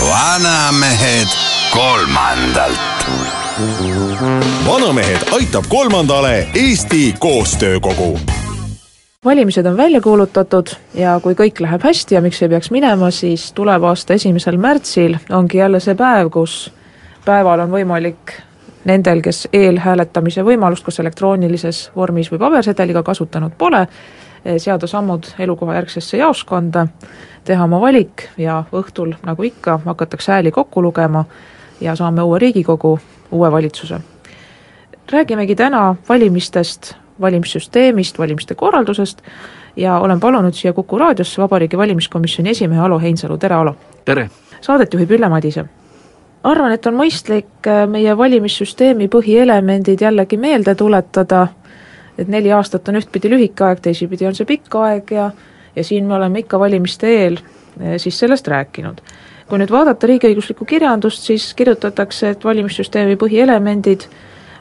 vanamehed kolmandalt. vanamehed aitab kolmandale Eesti Koostöökogu valimised on välja kuulutatud ja kui kõik läheb hästi ja miks ei peaks minema, siis tuleva aasta esimesel märtsil ongi jälle see päev, kus päeval on võimalik nendel, kes eelhääletamise võimalust kas elektroonilises vormis või pabersedeliga kasutanud pole, seada sammud elukohajärgsesse jaoskonda, teha oma valik ja õhtul, nagu ikka, hakatakse hääli kokku lugema ja saame uue Riigikogu, uue valitsuse. räägimegi täna valimistest, valimissüsteemist, valimiste korraldusest ja olen palunud siia Kuku raadiosse Vabariigi Valimiskomisjoni esimehe Alo Heinsalu, tere Alo! tere! Saadet juhib Ülle Madise. arvan, et on mõistlik äh, meie valimissüsteemi põhielemendid jällegi meelde tuletada, et neli aastat on ühtpidi lühike aeg, teisipidi on see pikk aeg ja ja siin me oleme ikka valimiste eel eh, siis sellest rääkinud. kui nüüd vaadata riigiõiguslikku kirjandust, siis kirjutatakse, et valimissüsteemi põhielemendid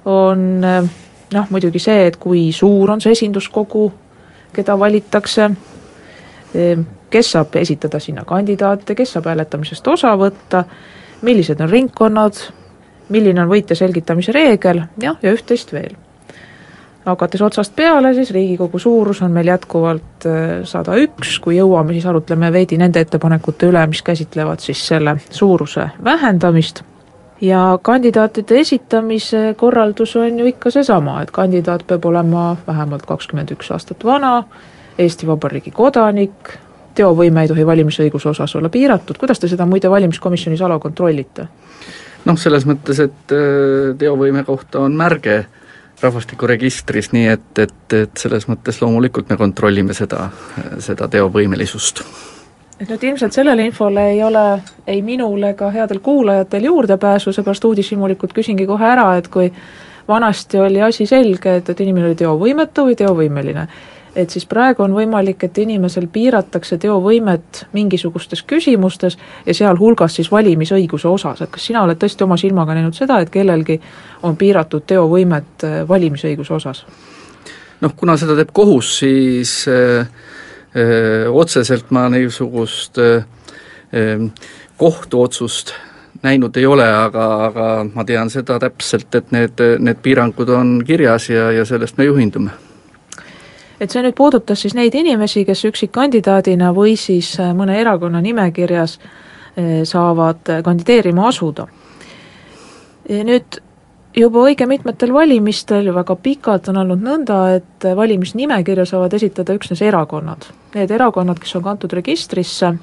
on eh, noh, muidugi see, et kui suur on see esinduskogu, keda valitakse, eh, kes saab esitada sinna kandidaate, kes saab hääletamisest osa võtta, millised on ringkonnad, milline on võitja selgitamise reegel, jah, ja üht-teist veel. Hakates otsast peale, siis Riigikogu suurus on meil jätkuvalt äh, sada üks, kui jõuame, siis arutleme veidi nende ettepanekute üle, mis käsitlevad siis selle suuruse vähendamist, ja kandidaatide esitamise korraldus on ju ikka seesama, et kandidaat peab olema vähemalt kakskümmend üks aastat vana, Eesti Vabariigi kodanik, teovõime ei tohi valimisõiguse osas olla piiratud, kuidas te seda muide valimiskomisjonis ala kontrollite? noh, selles mõttes, et äh, teovõime kohta on märge rahvastikuregistris, nii et, et, et selles mõttes loomulikult me kontrollime seda, seda teovõimelisust. Et nüüd ilmselt sellele infole ei ole ei minul ega headel kuulajatel juurdepääsu, seepärast uudishimulikult küsingi kohe ära, et kui vanasti oli asi selge, et, et inimene oli teovõimetu või teovõimeline et siis praegu on võimalik, et inimesel piiratakse teovõimet mingisugustes küsimustes ja sealhulgas siis valimisõiguse osas, et kas sina oled tõesti oma silmaga näinud seda, et kellelgi on piiratud teovõimet valimisõiguse osas? noh, kuna seda teeb kohus, siis äh, otseselt ma niisugust kohtuotsust näinud ei ole, aga, aga ma tean seda täpselt, et need, need piirangud on kirjas ja, ja sellest me juhindume et see nüüd puudutas siis neid inimesi, kes üksikkandidaadina või siis äh, mõne erakonna nimekirjas äh, saavad äh, kandideerima asuda. nüüd juba õige mitmetel valimistel ju väga pikalt on olnud nõnda, et valimisnimekirja saavad esitada üksnes erakonnad. Need erakonnad, kes on kantud registrisse,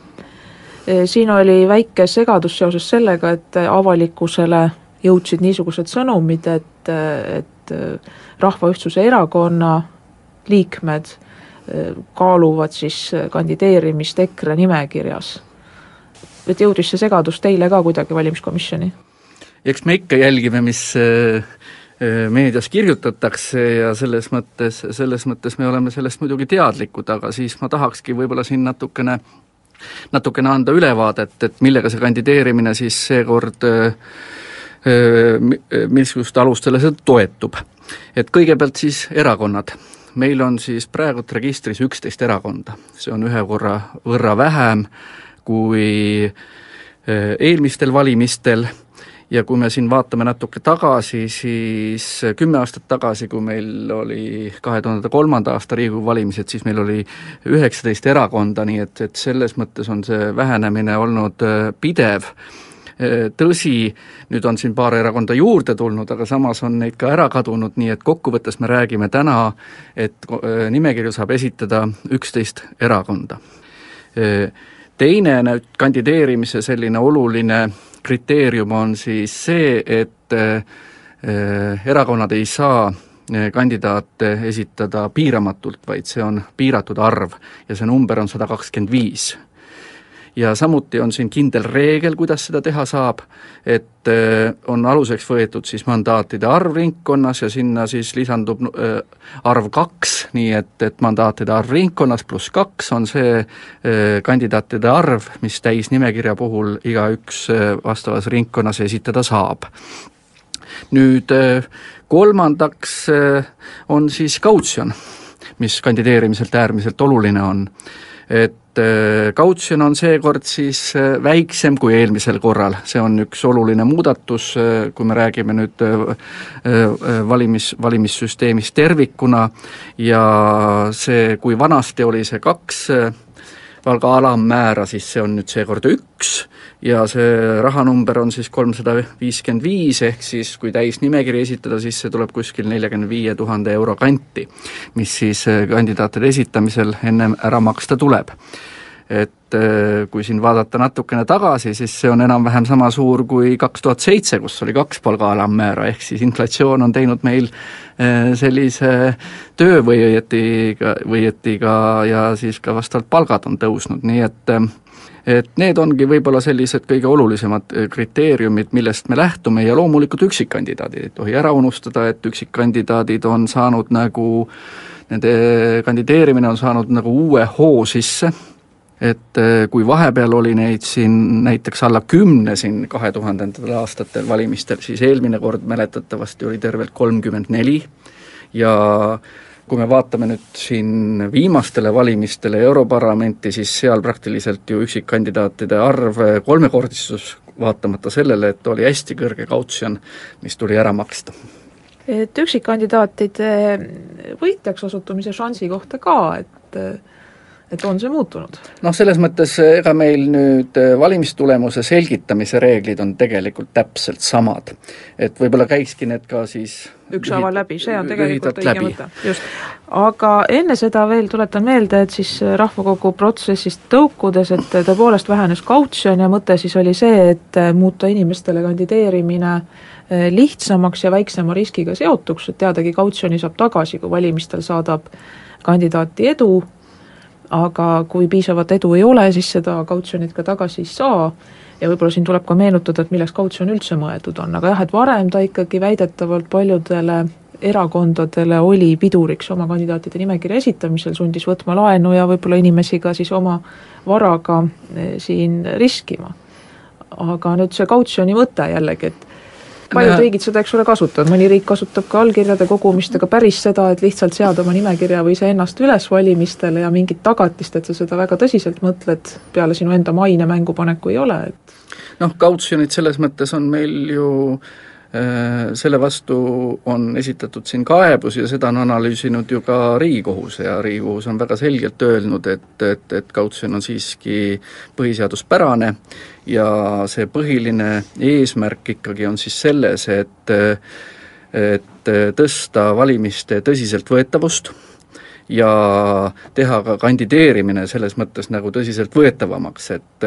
siin oli väike segadus seoses sellega, et avalikkusele jõudsid niisugused sõnumid, et, et Rahva Ühtsuse Erakonna liikmed eh, kaaluvad siis eh, kandideerimist EKRE nimekirjas. et jõudis see segadus teile ka kuidagi valimiskomisjoni? Eks me ikka jälgime, mis eh, meedias kirjutatakse ja selles mõttes, selles mõttes me oleme sellest muidugi teadlikud, aga siis ma tahakski võib-olla siin natukene natukene anda ülevaadet, et millega see kandideerimine siis seekord missugust alustele see toetub. et kõigepealt siis erakonnad. Meil on siis praegult registris üksteist erakonda, see on ühe korra võrra vähem kui eh, eelmistel valimistel ja kui me siin vaatame natuke tagasi, siis kümme aastat tagasi, kui meil oli kahe tuhande kolmanda aasta Riigikogu valimised, siis meil oli üheksateist erakonda, nii et, et selles mõttes on see vähenemine olnud eh, pidev Äh, tõsi, nüüd on siin paar erakonda juurde tulnud, aga samas on neid ka ära kadunud, nii et kokkuvõttes me räägime täna, et äh, nimekirju saab esitada üksteist erakonda. Äh, teine nüüd kandideerimise selline oluline kriteerium on siis see, et erakonnad ei saa kandidaate esitada piiramatult, vaid see on piiratud arv ja see number on sada kakskümmend viis ja samuti on siin kindel reegel, kuidas seda teha saab, et äh, on aluseks võetud siis mandaatide arv ringkonnas ja sinna siis lisandub äh, arv kaks, nii et, et mandaatide arv ringkonnas pluss kaks on see äh, kandidaatide arv, mis täisnimekirja puhul igaüks vastavas ringkonnas esitada saab. nüüd kolmandaks on siis kautsjon, mis kandideerimiselt äärmiselt oluline on et kautsjon äh, on seekord siis äh, väiksem kui eelmisel korral, see on üks oluline muudatus, äh, kui me räägime nüüd valimis, valimissüsteemist tervikuna. Ja see, kui vanasti oli see kaks palga alammäära, siis see on nüüd seekord üks ja see rahanumber on siis kolmsada viiskümmend viis, ehk siis kui täisnimekiri esitada, siis see tuleb kuskil neljakümne viie tuhande euro kanti, mis siis äh, kandidaatide esitamisel ennem ära maksta tuleb et äh, kui siin vaadata natukene tagasi, siis see on enam-vähem sama suur kui kaks tuhat seitse, kus oli kaks palga alammäära, ehk siis inflatsioon on teinud meil äh, sellise töö või õieti või õieti ka ja siis ka vastavalt palgad on tõusnud, nii et et need ongi võib-olla sellised kõige olulisemad äh, kriteeriumid, millest me lähtume ja loomulikult üksikkandidaadid, ei tohi ära unustada, et üksikkandidaadid on saanud nagu, nende kandideerimine on saanud nagu uue hoo sisse, et äh, kui vahepeal oli neid siin näiteks alla kümne siin kahe tuhandendatel aastatel valimistel, siis eelmine kord mäletatavasti oli tervelt kolmkümmend neli ja kui me vaatame nüüd siin viimastele valimistele Europarlamenti, siis seal praktiliselt ju üksikkandidaatide arv kolmekordistus, vaatamata sellele, et oli hästi kõrge kautsjon, mis tuli ära maksta. et üksikkandidaatide võitjaks osutumise šansi kohta ka, et et on see muutunud? noh, selles mõttes ega meil nüüd äh, valimistulemuse selgitamise reeglid on tegelikult täpselt samad. et võib-olla käikski need ka siis ükshaaval läbi, see on tegelikult õige mõte, just. aga enne seda veel tuletan meelde, et siis Rahvakogu protsessist tõukudes, et tõepoolest vähenes kautsjon ja mõte siis oli see, et muuta inimestele kandideerimine lihtsamaks ja väiksema riskiga seotuks, et teadagi, kautsjoni saab tagasi, kui valimistel saadab kandidaati edu aga kui piisavat edu ei ole, siis seda kautsjonit ka tagasi ei saa ja võib-olla siin tuleb ka meenutada, et milleks kautsjon üldse mõeldud on, aga jah, et varem ta ikkagi väidetavalt paljudele erakondadele oli piduriks oma kandidaatide nimekirja esitamisel, sundis võtma laenu ja võib-olla inimesi ka siis oma varaga eh, siin riskima. aga nüüd see kautsjoni mõte jällegi, et paljud riigid seda, eks ole, kasutavad, mõni riik kasutab ka allkirjade kogumist, aga päris seda, et lihtsalt seada oma nimekirja või iseennast üles valimistele ja mingit tagatist, et sa seda väga tõsiselt mõtled, peale sinu enda maine mängupaneku ei ole, et noh, kautsjonid selles mõttes on meil ju äh, selle vastu on esitatud siin kaebus ja seda on analüüsinud ju ka Riigikohus ja Riigikohus on väga selgelt öelnud, et, et, et kautsjon on siiski põhiseaduspärane ja see põhiline eesmärk ikkagi on siis selles, et et tõsta valimiste tõsiseltvõetavust ja teha ka kandideerimine selles mõttes nagu tõsiseltvõetavamaks, et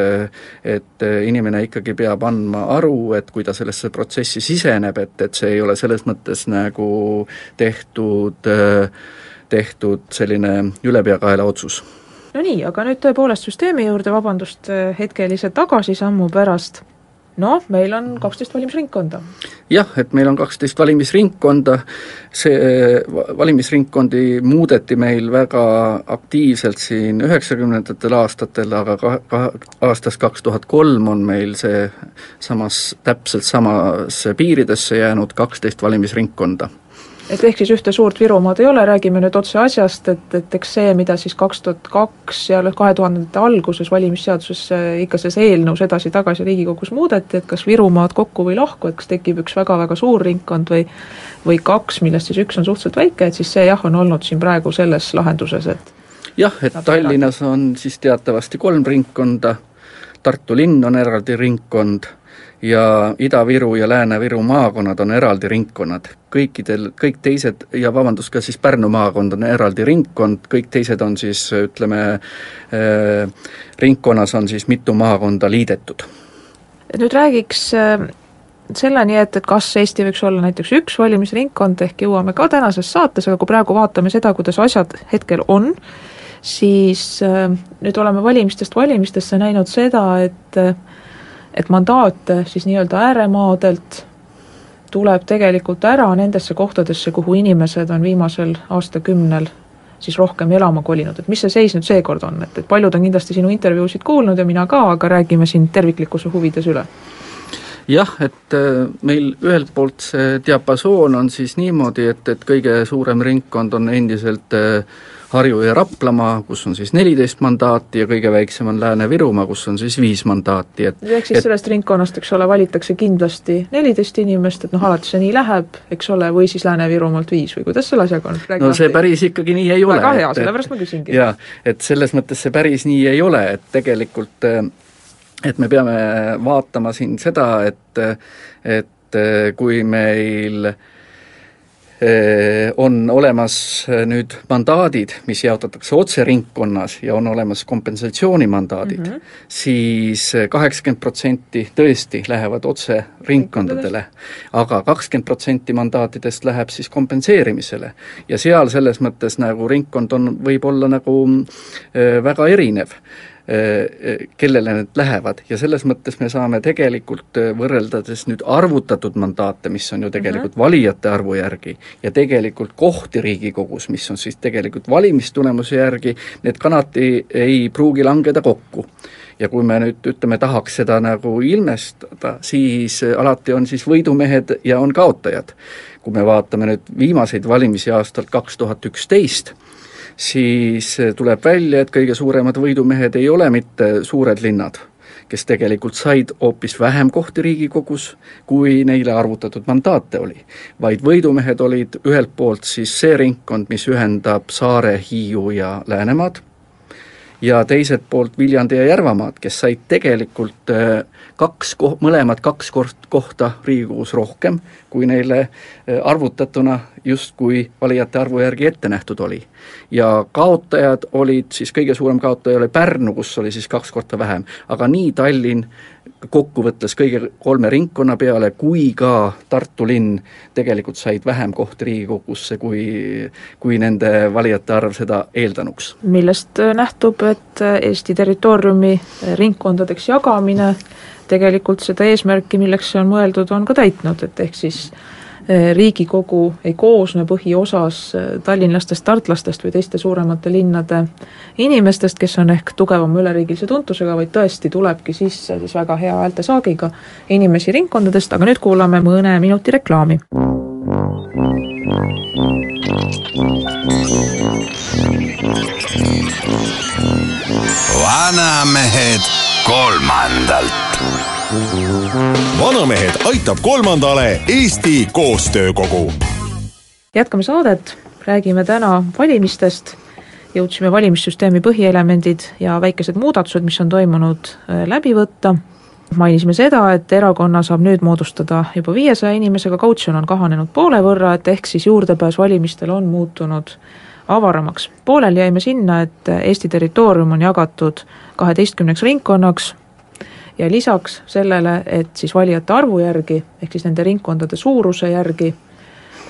et inimene ikkagi peab andma aru, et kui ta sellesse protsessi siseneb, et, et see ei ole selles mõttes nagu tehtud, tehtud selline ülepeakaela otsus no nii, aga nüüd tõepoolest süsteemi juurde, vabandust hetkelise tagasisammu pärast. Noh, meil on kaksteist valimisringkonda. jah, et meil on kaksteist valimisringkonda, see valimisringkondi muudeti meil väga aktiivselt siin üheksakümnendatel aastatel, aga ka, ka aastast kaks tuhat kolm on meil see samas, täpselt samasse piiridesse jäänud kaksteist valimisringkonda et ehk siis ühte suurt Virumaad ei ole, räägime nüüd otse asjast, et, et eks see, mida siis kaks tuhat kaks ja kahe tuhandete alguses valimisseaduses ikka selles eelnõus edasi-tagasi Riigikogus muudeti, et kas Virumaad kokku või lahku, et kas tekib üks väga-väga suur ringkond või või kaks, millest siis üks on suhteliselt väike, et siis see jah, on olnud siin praegu selles lahenduses, et jah, et Tallinnas on siis teatavasti kolm ringkonda, Tartu linn on eraldi ringkond ja Ida-Viru ja Lääne-Viru maakonnad on eraldi ringkonnad. kõikidel, kõik teised ja vabandust, ka siis Pärnu maakond on eraldi ringkond, kõik teised on siis ütleme äh,, ringkonnas on siis mitu maakonda liidetud. nüüd räägiks äh selleni, et, et kas Eesti võiks olla näiteks üks valimisringkond, ehk jõuame ka tänases saates, aga kui praegu vaatame seda, kuidas asjad hetkel on, siis äh, nüüd oleme valimistest valimistesse näinud seda, et et mandaate siis nii-öelda ääremaadelt tuleb tegelikult ära nendesse kohtadesse, kuhu inimesed on viimasel aastakümnel siis rohkem elama kolinud, et mis see seis nüüd seekord on, et, et paljud on kindlasti sinu intervjuusid kuulnud ja mina ka, aga räägime siin terviklikkuse huvides üle. Jah, et äh, meil ühelt poolt see diapasoon on siis niimoodi, et, et kõige suurem ringkond on endiselt äh, Harju ja Raplamaa, kus on siis neliteist mandaati ja kõige väiksem on Lääne-Virumaa, kus on siis viis mandaati, et ehk siis et, sellest ringkonnast, eks ole, valitakse kindlasti neliteist inimest, et noh, alati see nii läheb, eks ole, või siis Lääne-Virumaalt viis või kuidas selle asjaga on? no see päris ikkagi nii ei ole. väga hea, sellepärast ma küsingi. jaa, et selles mõttes see päris nii ei ole, et tegelikult äh, et me peame vaatama siin seda, et, et kui meil eh, on olemas nüüd mandaadid, mis jaotatakse otse ringkonnas ja on olemas kompensatsioonimandaadid mm, -hmm. siis kaheksakümmend protsenti tõesti lähevad otse ringkondadele, aga kakskümmend protsenti mandaatidest läheb siis kompenseerimisele. ja seal selles mõttes nagu ringkond on, võib olla nagu äh, väga erinev Äh, kellele need lähevad ja selles mõttes me saame tegelikult äh, võrreldades nüüd arvutatud mandaate, mis on ju tegelikult mm -hmm. valijate arvu järgi, ja tegelikult kohti Riigikogus, mis on siis tegelikult valimistulemuse järgi, need kanati ei pruugi langeda kokku ja kui me nüüd ütleme, tahaks seda nagu ilmestada, siis alati on siis võidumehed ja on kaotajad. kui me vaatame nüüd viimaseid valimisi aastalt kaks tuhat üksteist, siis eh, tuleb välja, et kõige suuremad võidumehed ei ole mitte suured linnad, kes tegelikult said hoopis vähem kohti Riigikogus, kui neile arvutatud mandaate oli. vaid võidumehed olid ühelt poolt siis see ringkond, mis ühendab Saare, Hiiu ja Läänemaad, ja teiselt poolt Viljandi ja Järvamaad, kes said tegelikult äh, kaks ko-, mõlemad kaks kord kohta Riigikogus rohkem, kui neile äh, arvutatuna justkui valijate arvu järgi ette nähtud oli. ja kaotajad olid siis, kõige suurem kaotaja oli Pärnu, kus oli siis kaks korda vähem, aga nii Tallinn, kokkuvõttes kõige kolme ringkonna peale, kui ka Tartu linn tegelikult said vähem kohti Riigikogusse, kui, kui nende valijate arv seda eeldanuks. millest äh, nähtub, et äh, Eesti territooriumi äh, ringkondadeks jagamine tegelikult seda eesmärki, milleks see on mõeldud, on ka täitnud, et ehk siis Riigikogu ei koosne põhiosas tallinlastest, tartlastest või teiste suuremate linnade inimestest, kes on ehk tugevama üleriigilise tuntusega, vaid tõesti tulebki sisse siis väga hea häältesaagiga inimesi ringkondadest, aga nüüd kuulame mõne minuti reklaami. vanamehed kolmandalt vanamehed aitab kolmandale Eesti Koostöökogu. jätkame saadet, räägime täna valimistest, jõudsime valimissüsteemi põhielemendid ja väikesed muudatused, mis on toimunud, äh, läbi võtta mainisime seda, et erakonna saab nüüd moodustada juba viiesaja inimesega, kautsjon on kahanenud poole võrra, et ehk siis juurdepääs valimistel on muutunud avaramaks. pooleli jäime sinna, et Eesti territoorium on jagatud kaheteistkümneks ringkonnaks, ja lisaks sellele, et siis valijate arvu järgi, ehk siis nende ringkondade suuruse järgi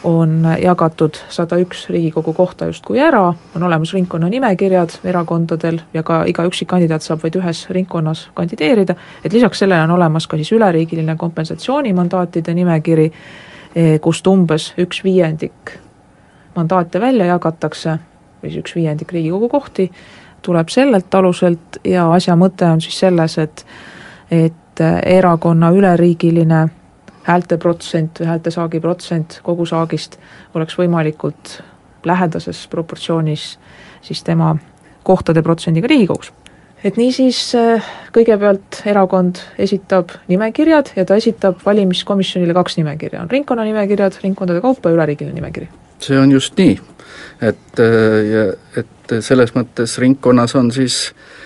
on jagatud sada üks Riigikogu kohta justkui ära, on olemas ringkonna nimekirjad erakondadel ja ka iga üksikkandidaat saab vaid ühes ringkonnas kandideerida, et lisaks sellele on olemas ka siis üleriigiline kompensatsioonimandaatide nimekiri, eh, kust umbes üks viiendik mandaate välja jagatakse, või siis üks viiendik Riigikogu kohti, tuleb sellelt aluselt ja asja mõte on siis selles, et et äh, erakonna üleriigiline häälteprotsent või häältesaagi protsent kogusaagist oleks võimalikult lähedases proportsioonis siis tema kohtade protsendiga Riigikogus. et niisiis äh, kõigepealt erakond esitab nimekirjad ja ta esitab valimiskomisjonile kaks nimekirja, on ringkonnanimekirjad ringkondade kaupa ja üleriigiline nimekiri. see on just nii, et, äh, et selles mõttes ringkonnas on siis Äh,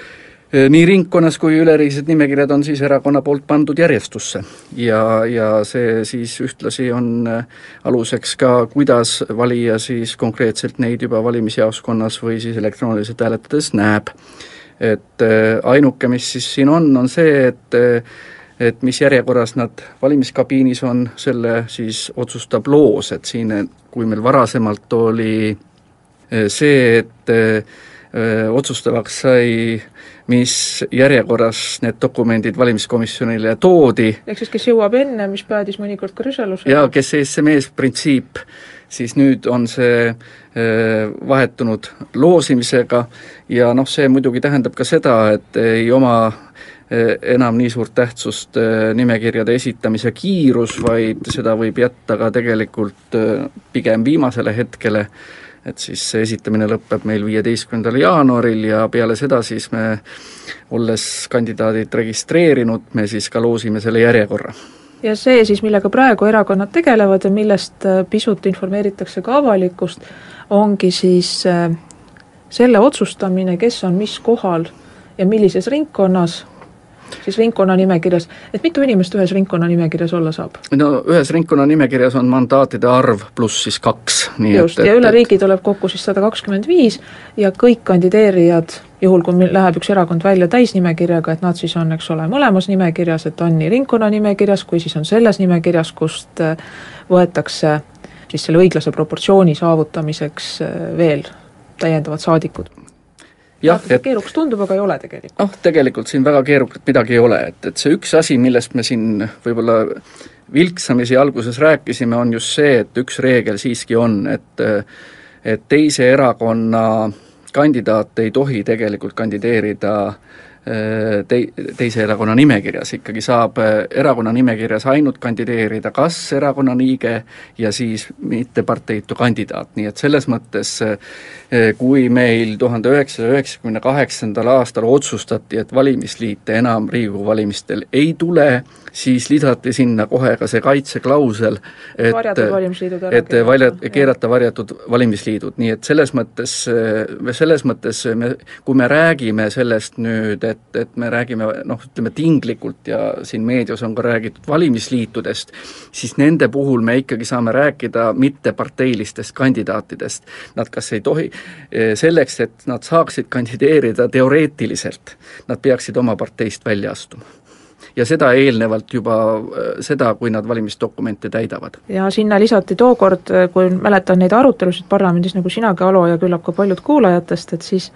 nii ringkonnas kui üleriigilised nimekirjad on siis erakonna poolt pandud järjestusse ja, ja see siis ühtlasi on äh, aluseks ka, kuidas valija siis konkreetselt neid juba valimisjaoskonnas või siis elektrooniliselt hääletades näeb. et äh, ainuke, mis siis siin on, on see, et et mis järjekorras nad valimiskabiinis on, selle siis otsustab loos, et siin, kui meil varasemalt oli see, et otsustavaks sai, mis järjekorras need dokumendid valimiskomisjonile toodi. ehk siis kes jõuab enne, mis päädis mõnikord ka rüsalusega? jaa, kes SMS printsiip, siis nüüd on see vahetunud loosimisega ja noh, see muidugi tähendab ka seda, et ei oma enam nii suurt tähtsust nimekirjade esitamise kiirus, vaid seda võib jätta ka tegelikult pigem viimasele hetkele, et siis see esitamine lõpeb meil viieteistkümnendal jaanuaril ja peale seda siis me, olles kandidaadid registreerinud, me siis ka loosime selle järjekorra. Ja see siis, millega praegu erakonnad tegelevad ja millest äh, pisut informeeritakse ka avalikkust, ongi siis äh, selle otsustamine, kes on mis kohal ja millises ringkonnas siis ringkonnanimekirjas, et mitu inimest ühes ringkonnanimekirjas olla saab? no ühes ringkonnanimekirjas on mandaatide arv pluss siis kaks, nii just, et, et ja üle riigi tuleb kokku siis sada kakskümmend viis ja kõik kandideerijad, juhul kui meil läheb üks erakond välja täisnimekirjaga, et nad siis on, eks ole, mõlemas nimekirjas, et on nii ringkonnanimekirjas kui siis on selles nimekirjas, kust äh, võetakse siis selle õiglase proportsiooni saavutamiseks äh, veel täiendavad saadikud jah, et keerukas tundub, aga ei ole tegelikult. noh, tegelikult siin väga keerukat midagi ei ole, et, et see üks asi, millest me siin võib-olla vilksamisi alguses rääkisime, on just see, et üks reegel siiski on, et et teise erakonna kandidaat ei tohi tegelikult kandideerida äh, tei-, teise erakonna nimekirjas, ikkagi saab äh, erakonna nimekirjas ainult kandideerida kas erakonna liige ja siis mitteparteitu kandidaat, nii et selles mõttes äh, kui meil tuhande üheksasaja üheksakümne kaheksandal aastal otsustati, et valimisliite enam Riigikogu valimistel ei tule, siis lisati sinna kohe ka see kaitseklausel, et et valja-, keerata varjatud valimisliidud, nii et selles mõttes, selles mõttes me, kui me räägime sellest nüüd, et, et me räägime noh, ütleme tinglikult ja siin meedias on ka räägitud valimisliitudest, siis nende puhul me ikkagi saame rääkida mitteparteilistest kandidaatidest. Nad kas ei tohi, selleks, et nad saaksid kandideerida teoreetiliselt, nad peaksid oma parteist välja astuma ja seda eelnevalt juba, äh, seda, kui nad valimisdokumente täidavad. ja sinna lisati tookord, äh, kui mäletan neid arutelusid parlamendis, nagu sinagi, Alo, ja küllap ka paljud kuulajatest, et siis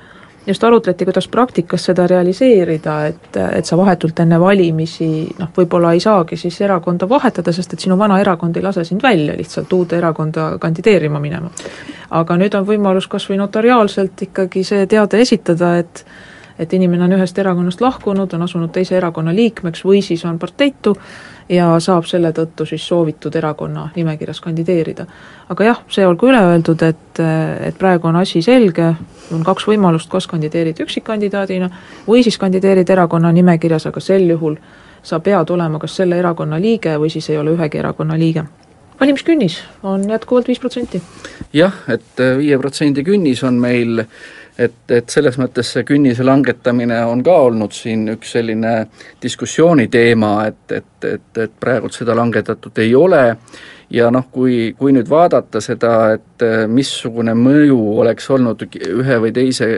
just arutleti, kuidas praktikas seda realiseerida, et, et sa vahetult enne valimisi noh, võib-olla ei saagi siis erakonda vahetada, sest et sinu vana erakond ei lase sind välja lihtsalt uude erakonda kandideerima minema. aga nüüd on võimalus kas või notariaalselt ikkagi see teade esitada, et et inimene on ühest erakonnast lahkunud, on asunud teise erakonna liikmeks või siis on parteitu ja saab selle tõttu siis soovitud erakonna nimekirjas kandideerida. aga jah, see olgu üle öeldud, et, et praegu on asi selge, on kaks võimalust, kas kandideerid üksikkandidaadina või siis kandideerid erakonna nimekirjas, aga sel juhul sa pead olema kas selle erakonna liige või siis ei ole ühegi erakonna liige valimiskünnis on jätkuvalt viis protsenti. jah, et viie protsendi künnis on meil et, et selles mõttes see künnise langetamine on ka olnud siin üks selline diskussiooni teema, et, et, et, et praegult seda langetatud ei ole ja noh, kui, kui nüüd vaadata seda, et missugune mõju oleks olnud ühe või teise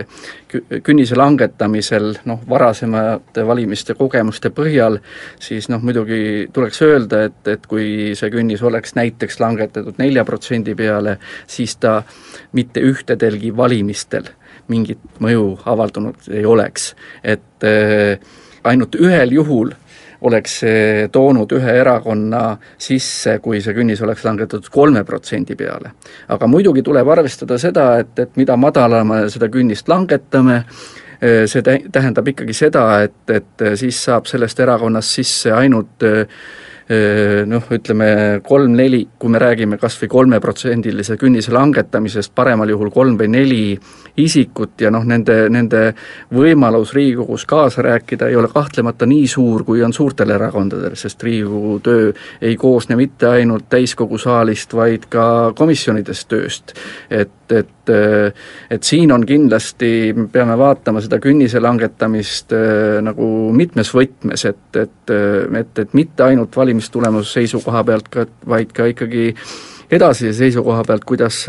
künnise langetamisel noh, varasemate valimiste kogemuste põhjal, siis noh, muidugi tuleks öelda, et, et kui see künnis oleks näiteks langetatud nelja protsendi peale, siis ta mitte ühtedelgi valimistel mingit mõju avaldunud ei oleks. et äh, ainult ühel juhul oleks see toonud ühe erakonna sisse, kui see künnis oleks langetatud kolme protsendi peale. aga muidugi tuleb arvestada seda, et, et mida madalama seda künnist langetame, äh, see tähendab ikkagi seda, et, et siis saab sellest erakonnast sisse ainult äh, noh, ütleme kolm-neli, kui me räägime kas või kolmeprotsendilise künnise langetamisest, paremal juhul kolm või neli isikut ja noh, nende, nende võimalus Riigikogus kaasa rääkida ei ole kahtlemata nii suur, kui on suurtel erakondadel, sest Riigikogu töö ei koosne mitte ainult täiskogu saalist, vaid ka komisjonidest tööst. et, et et siin on kindlasti, me peame vaatama seda künnise langetamist nagu mitmes võtmes, et, et, et, et mitte ainult valim-, valimistulemuse seisukoha pealt ka, vaid ka ikkagi edasise seisukoha pealt, kuidas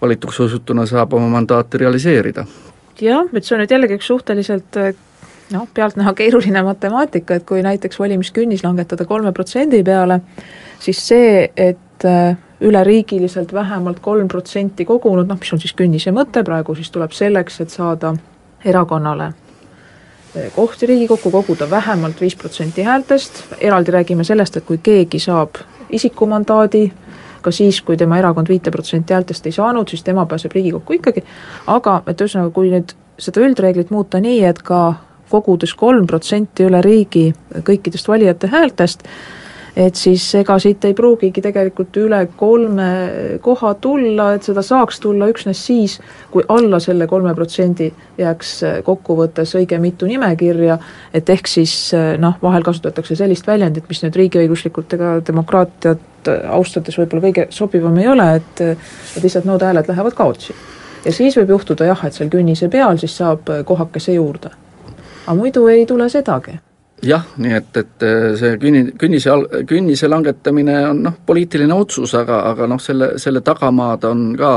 valituks osutuna saab oma mandaati realiseerida. jah, et see on nüüd jällegi üks suhteliselt noh, pealtnäha keeruline matemaatika, et kui näiteks valimiskünnis langetada kolme protsendi peale, siis see, et üleriigiliselt vähemalt kolm protsenti kogunud, noh mis on siis künnise mõte, praegu siis tuleb selleks, et saada erakonnale eh, kohti Riigikokku, koguda vähemalt viis protsenti häältest, eraldi räägime sellest, et kui keegi saab isikumandaadi, ka siis, kui tema erakond viite protsenti häältest ei saanud, siis tema pääseb Riigikokku ikkagi, aga et ühesõnaga, kui nüüd seda üldreeglit muuta nii, et ka kogudes kolm protsenti üle riigi kõikidest valijate häältest, et siis ega siit ei pruugigi tegelikult üle kolme koha tulla, et seda saaks tulla üksnes siis, kui alla selle kolme protsendi jääks kokkuvõttes õige mitu nimekirja, et ehk siis noh, vahel kasutatakse sellist väljendit, mis nüüd riigiõiguslikult ega demokraatiat austades võib-olla kõige sobivam ei ole, et et lihtsalt nood hääled lähevad kaotsi. ja siis võib juhtuda jah, et seal künnise peal siis saab kohakese juurde. aga muidu ei tule sedagi jah, nii et, et äh, see künni, künnise künnise langetamine on noh, poliitiline otsus, aga, aga noh, selle, selle tagamaad on ka,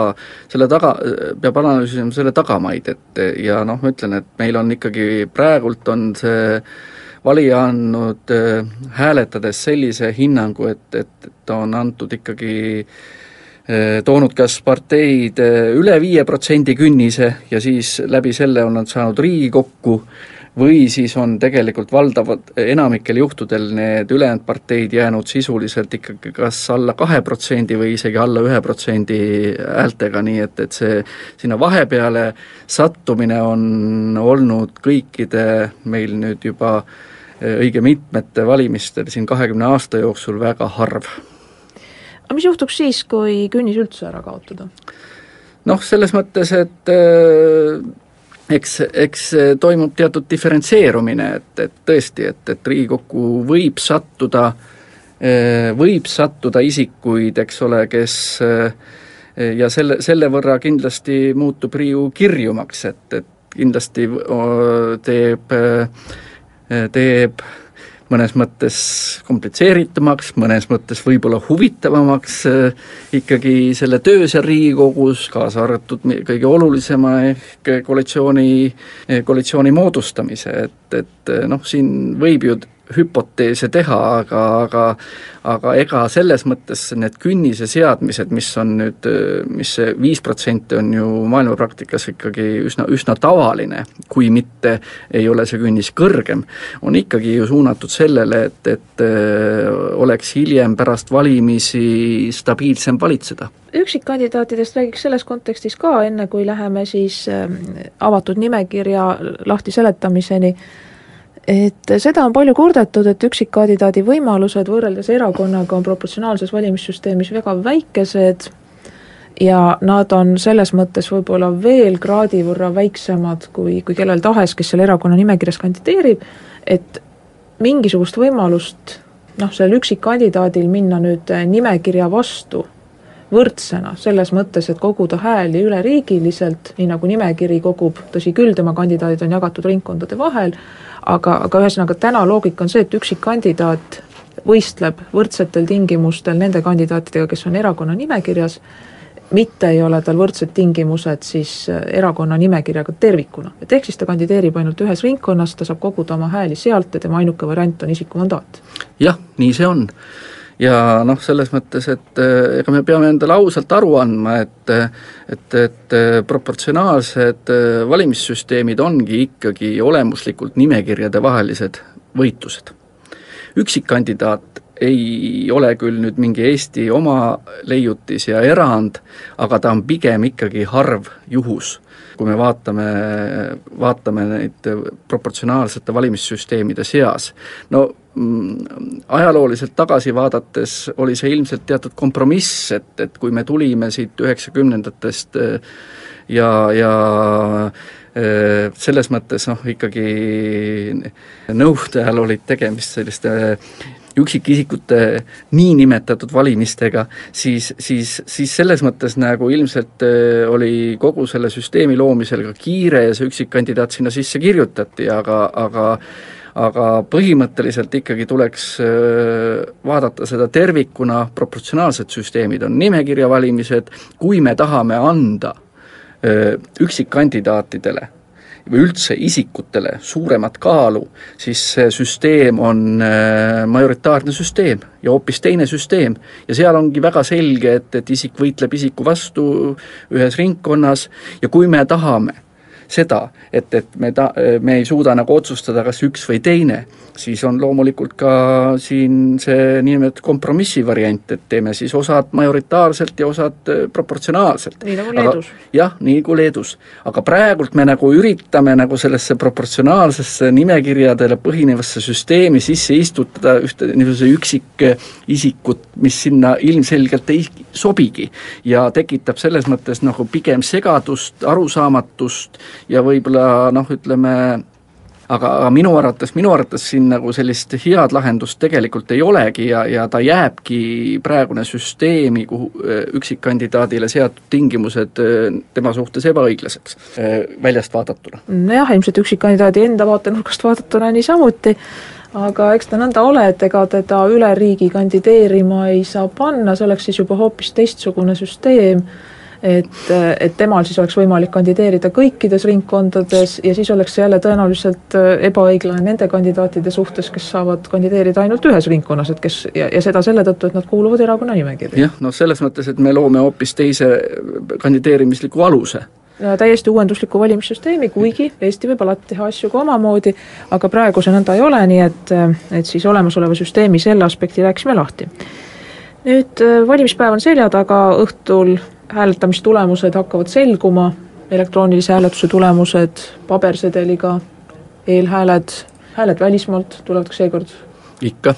selle taga, peab analüüsima selle tagamaid, et ja noh, ma ütlen, et meil on ikkagi praegult on see valija andnud äh, hääletades sellise hinnangu, et, et, et on antud ikkagi äh, toonud kas parteid üle viie protsendi künnise ja siis läbi selle on nad saanud Riigikokku, või siis on tegelikult valdavad, enamikel juhtudel need ülejäänud parteid jäänud sisuliselt ikkagi kas alla kahe protsendi või isegi alla ühe protsendi häältega, nii et, et see sinna vahepeale sattumine on olnud kõikide meil nüüd juba eh, õige mitmete valimistel siin kahekümne aasta jooksul väga harv. aga mis juhtuks siis, kui künnis üldse ära kaotada? noh, selles mõttes, et äh, eks, eks toimub teatud diferentseerumine, et, et tõesti, et, et Riigikokku võib sattuda, eh, võib sattuda isikuid, eks ole, kes eh, ja selle, selle võrra kindlasti muutub Riigikogu kirjumaks, et, et kindlasti teeb, eh, teeb mõnes mõttes komplitseeritumaks, mõnes mõttes võib-olla huvitavamaks äh, ikkagi selle töö seal Riigikogus, kaasa arvatud kõige olulisema ehk koalitsiooni, koalitsiooni moodustamise, et, et noh, siin võib ju hüpoteese teha, aga, aga aga ega selles mõttes need künnise seadmised, mis on nüüd, mis see viis protsenti on ju maailmapraktikas ikkagi üsna, üsna tavaline, kui mitte ei ole see künnis kõrgem, on ikkagi ju suunatud sellele, et, et oleks hiljem pärast valimisi stabiilsem valitseda. Üksikkandidaatidest räägiks selles kontekstis ka, enne kui läheme siis avatud nimekirja lahti seletamiseni et seda on palju kurdetud, et üksikkandidaadi võimalused võrreldes erakonnaga on proportsionaalses valimissüsteemis väga väikesed ja nad on selles mõttes võib-olla veel kraadi võrra väiksemad kui, kui kellel tahes, kes selle erakonna nimekirjas kandideerib, et mingisugust võimalust noh, sellel üksikkandidaadil minna nüüd nimekirja vastu võrdsena, selles mõttes, et koguda hääli üleriigiliselt, nii nagu nimekiri kogub, tõsi küll, tema kandidaadid on jagatud ringkondade vahel, aga, aga ühesõnaga täna loogika on see, et üksikkandidaat võistleb võrdsetel tingimustel nende kandidaatidega, kes on erakonna nimekirjas, mitte ei ole tal võrdsed tingimused siis äh, erakonna nimekirjaga tervikuna. et ehk siis ta kandideerib ainult ühes ringkonnas, ta saab koguda oma hääli sealt ja tema ainuke variant on isikumandaat. jah, nii see on ja noh, selles mõttes, et eh, ega me peame endale ausalt aru andma, et et, et eh, proportsionaalsed eh, valimissüsteemid ongi ikkagi olemuslikult nimekirjade vahelised võitlused. üksikkandidaat ei ole küll nüüd mingi Eesti oma leiutis ja erand, aga ta on pigem ikkagi harv juhus kui me vaatame, vaatame neid proportsionaalsete valimissüsteemide seas. no mm, ajalooliselt tagasi vaadates oli see ilmselt teatud kompromiss, et, et kui me tulime siit üheksakümnendatest eh, ja, ja eh, selles mõttes noh, ikkagi nõukogude ajal olid tegemist selliste üksikisikute niinimetatud valimistega, siis, siis, siis selles mõttes nagu ilmselt äh, oli kogu selle süsteemi loomisel ka kiire ja see üksikkandidaat sinna sisse kirjutati, aga, aga aga põhimõtteliselt ikkagi tuleks äh, vaadata seda tervikuna, proportsionaalsed süsteemid on nimekirja valimised, kui me tahame anda äh, üksikkandidaatidele või üldse isikutele suuremat kaalu, siis see süsteem on äh, majoritaarne süsteem ja hoopis teine süsteem. ja seal ongi väga selge, et, et isik võitleb isiku vastu ühes ringkonnas ja kui me tahame seda, et, et me ta-, me ei suuda nagu otsustada, kas üks või teine, siis on loomulikult ka siin see niinimetatud kompromissi variant, et teeme siis osad majoritaarselt ja osad äh, proportsionaalselt. nii nagu Leedus. jah, nii kui Leedus. aga praegult me nagu üritame nagu sellesse proportsionaalsesse nimekirjadele põhinevasse süsteemi sisse istutada ühte niisuguse üksikisikut, mis sinna ilmselgelt ei sobigi. ja tekitab selles mõttes nagu pigem segadust, arusaamatust ja võib-olla noh, ütleme aga, aga minu arvates, minu arvates siin nagu sellist head lahendust tegelikult ei olegi ja, ja ta jääbki, praegune süsteemi, kuhu üksikkandidaadile seatud tingimused tema suhtes ebaõiglaseks, väljast vaadatuna. nojah, ilmselt üksikkandidaadi enda vaatenurgast vaadatuna niisamuti, aga eks ta nõnda ole, et ega teda üle riigi kandideerima ei saa panna, see oleks siis juba hoopis teistsugune süsteem et, et temal siis oleks võimalik kandideerida kõikides ringkondades ja siis oleks see jälle tõenäoliselt äh, ebaõiglane nende kandidaatide suhtes, kes saavad kandideerida ainult ühes ringkonnas, et kes, ja, ja seda selle tõttu, et nad kuuluvad erakonna nimekirja. jah, noh selles mõttes, et me loome hoopis teise kandideerimisliku aluse ja täiesti uuendusliku valimissüsteemi, kuigi Eesti võib alati teha asju ka omamoodi, aga praegu see nõnda ei ole, nii et, et siis olemasoleva süsteemi selle aspekti rääkisime lahti. nüüd äh, valimispäev on selja taga, õhtul hääletamistulemused hakkavad selguma, elektroonilise hääletuse tulemused, pabersedeliga, eelhääled, hääled välismaalt tulevad ka seekord? ikka.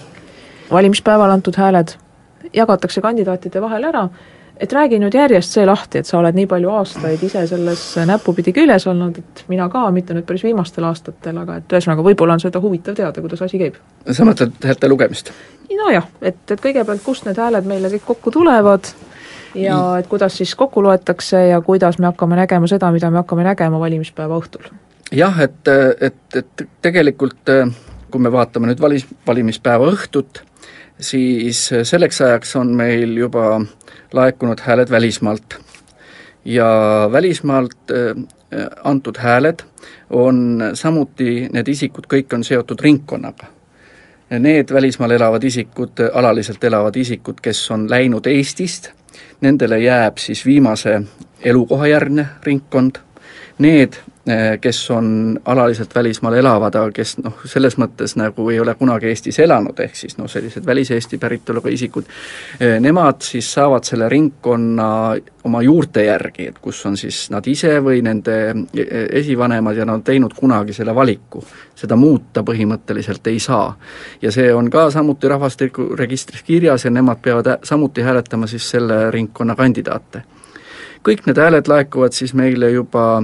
valimispäeval antud hääled jagatakse kandidaatide vahel ära, et räägi nüüd järjest see lahti, et sa oled nii palju aastaid ise selles näpupidi küljes olnud, et mina ka, mitte nüüd päris viimastel aastatel, aga et ühesõnaga, võib-olla on seda huvitav teada, kuidas asi käib. sa mõtled häälte lugemist? nojah, et, et kõigepealt, kust need hääled meile kõik kokku tulevad, ja et kuidas siis kokku loetakse ja kuidas me hakkame nägema seda, mida me hakkame nägema valimispäeva õhtul? jah, et, et, et tegelikult kui me vaatame nüüd valis, valimispäeva õhtut, siis selleks ajaks on meil juba laekunud hääled välismaalt. ja välismaalt äh, antud hääled on samuti, need isikud kõik on seotud ringkonnaga. Need välismaal elavad isikud, alaliselt elavad isikud, kes on läinud Eestist nendele jääb siis viimase elukohajärgne ringkond, need, kes on alaliselt välismaal elavad, aga kes noh, selles mõttes nagu ei ole kunagi Eestis elanud, ehk siis noh, sellised välis-Eesti päritoluga isikud, eh, nemad siis saavad selle ringkonna oma juurte järgi, et kus on siis nad ise või nende eh, esivanemad ja nad on teinud kunagi selle valiku. seda muuta põhimõtteliselt ei saa. ja see on ka samuti rahvastikuregistris kirjas ja nemad peavad samuti hääletama siis selle ringkonna kandidaate. kõik need hääled laekuvad siis meile juba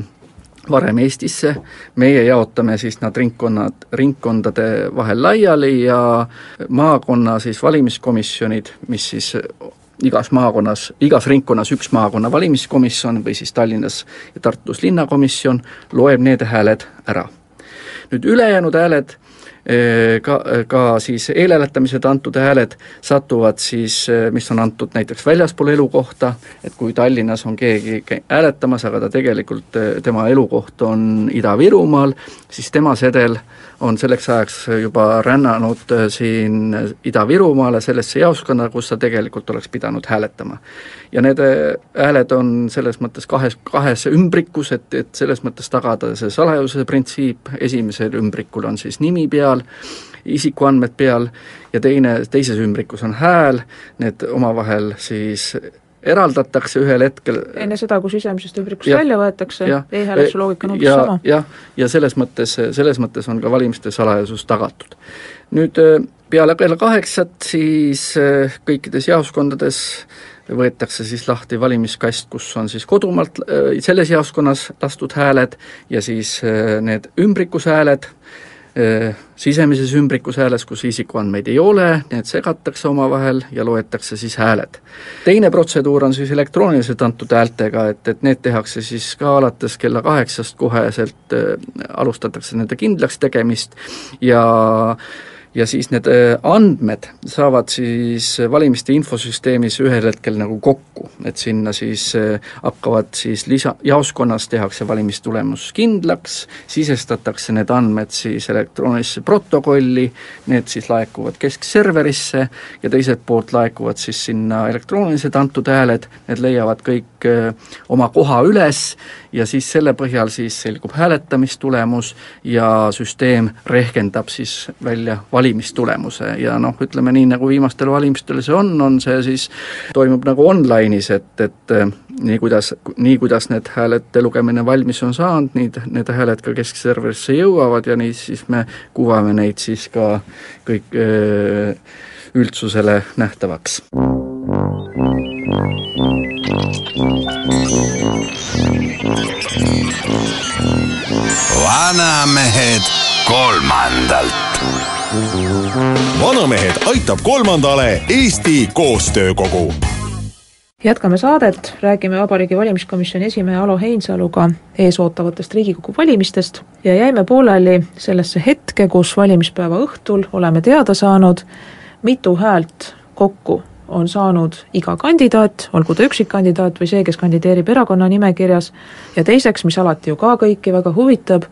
varem Eestisse, meie jaotame siis nad ringkonnad, ringkondade vahel laiali ja maakonna siis valimiskomisjonid, mis siis igas maakonnas, igas ringkonnas üks maakonna valimiskomisjon või siis Tallinnas ja Tartus linnakomisjon loeb need hääled ära. nüüd ülejäänud hääled ka, ka siis eelhääletamised antud hääled satuvad siis, mis on antud näiteks väljaspool elukohta, et kui Tallinnas on keegi hääletamas, aga ta tegelikult, tema elukoht on Ida-Virumaal, siis tema sedel on selleks ajaks juba rännanud siin Ida-Virumaale, sellesse jaoskonna, kus ta tegelikult oleks pidanud hääletama. ja need hääled on selles mõttes kahes, kahes ümbrikus, et, et selles mõttes tagada see salajasuse printsiip, esimesel ümbrikul on siis nimi peal, isikuandmed peal ja teine, teises ümbrikus on hääl, need omavahel siis eraldatakse ühel hetkel enne seda, kui sisemisest ümbrikust välja võetakse e-hääletuse loogika on umbes sama. jah, ja selles mõttes, selles mõttes on ka valimiste salajasus tagatud. nüüd peale kella kaheksat siis kõikides jaoskondades võetakse siis lahti valimiskast, kus on siis kodumaalt selles jaoskonnas lastud hääled ja siis need ümbrikushääled, sisemises ümbrikus hääles, kus isikuandmeid ei ole, need segatakse omavahel ja loetakse siis hääled. teine protseduur on siis elektrooniliselt antud häältega, et, et need tehakse siis ka alates kella kaheksast koheselt äh,, alustatakse nende kindlaks tegemist ja ja siis need äh, andmed saavad siis valimiste infosüsteemis ühel hetkel nagu kokku, et sinna siis äh, hakkavad siis lisa, jaoskonnas tehakse valimistulemus kindlaks, sisestatakse need andmed siis elektroonilisse protokolli, need siis laekuvad keskserverisse ja teiselt poolt laekuvad siis sinna elektroonilised antud hääled, need leiavad kõik äh, oma koha üles ja siis selle põhjal siis selgub hääletamistulemus ja süsteem rehkendab siis välja valimistulemuse. Ja noh, ütleme nii, nagu viimastel valimistel see on, on see siis, toimub nagu online'is, et, et eh, nii kuidas, nii kuidas need häälete lugemine valmis on saanud, nii need hääled ka keskserverisse jõuavad ja nii siis me kuvame neid siis ka kõik öö, eh, üldsusele nähtavaks. vanamehed kolmandalt. vanamehed aitab kolmandale Eesti Koostöökogu jätkame saadet, räägime Vabariigi Valimiskomisjoni esimehe Alo Heinsaluga eesootavatest Riigikogu valimistest ja jäime pooleli sellesse hetke, kus valimispäeva õhtul oleme teada saanud, mitu häält kokku on saanud iga kandidaat, olgu ta üksikkandidaat või see, kes kandideerib erakonna nimekirjas, ja teiseks, mis alati ju ka kõiki väga huvitab,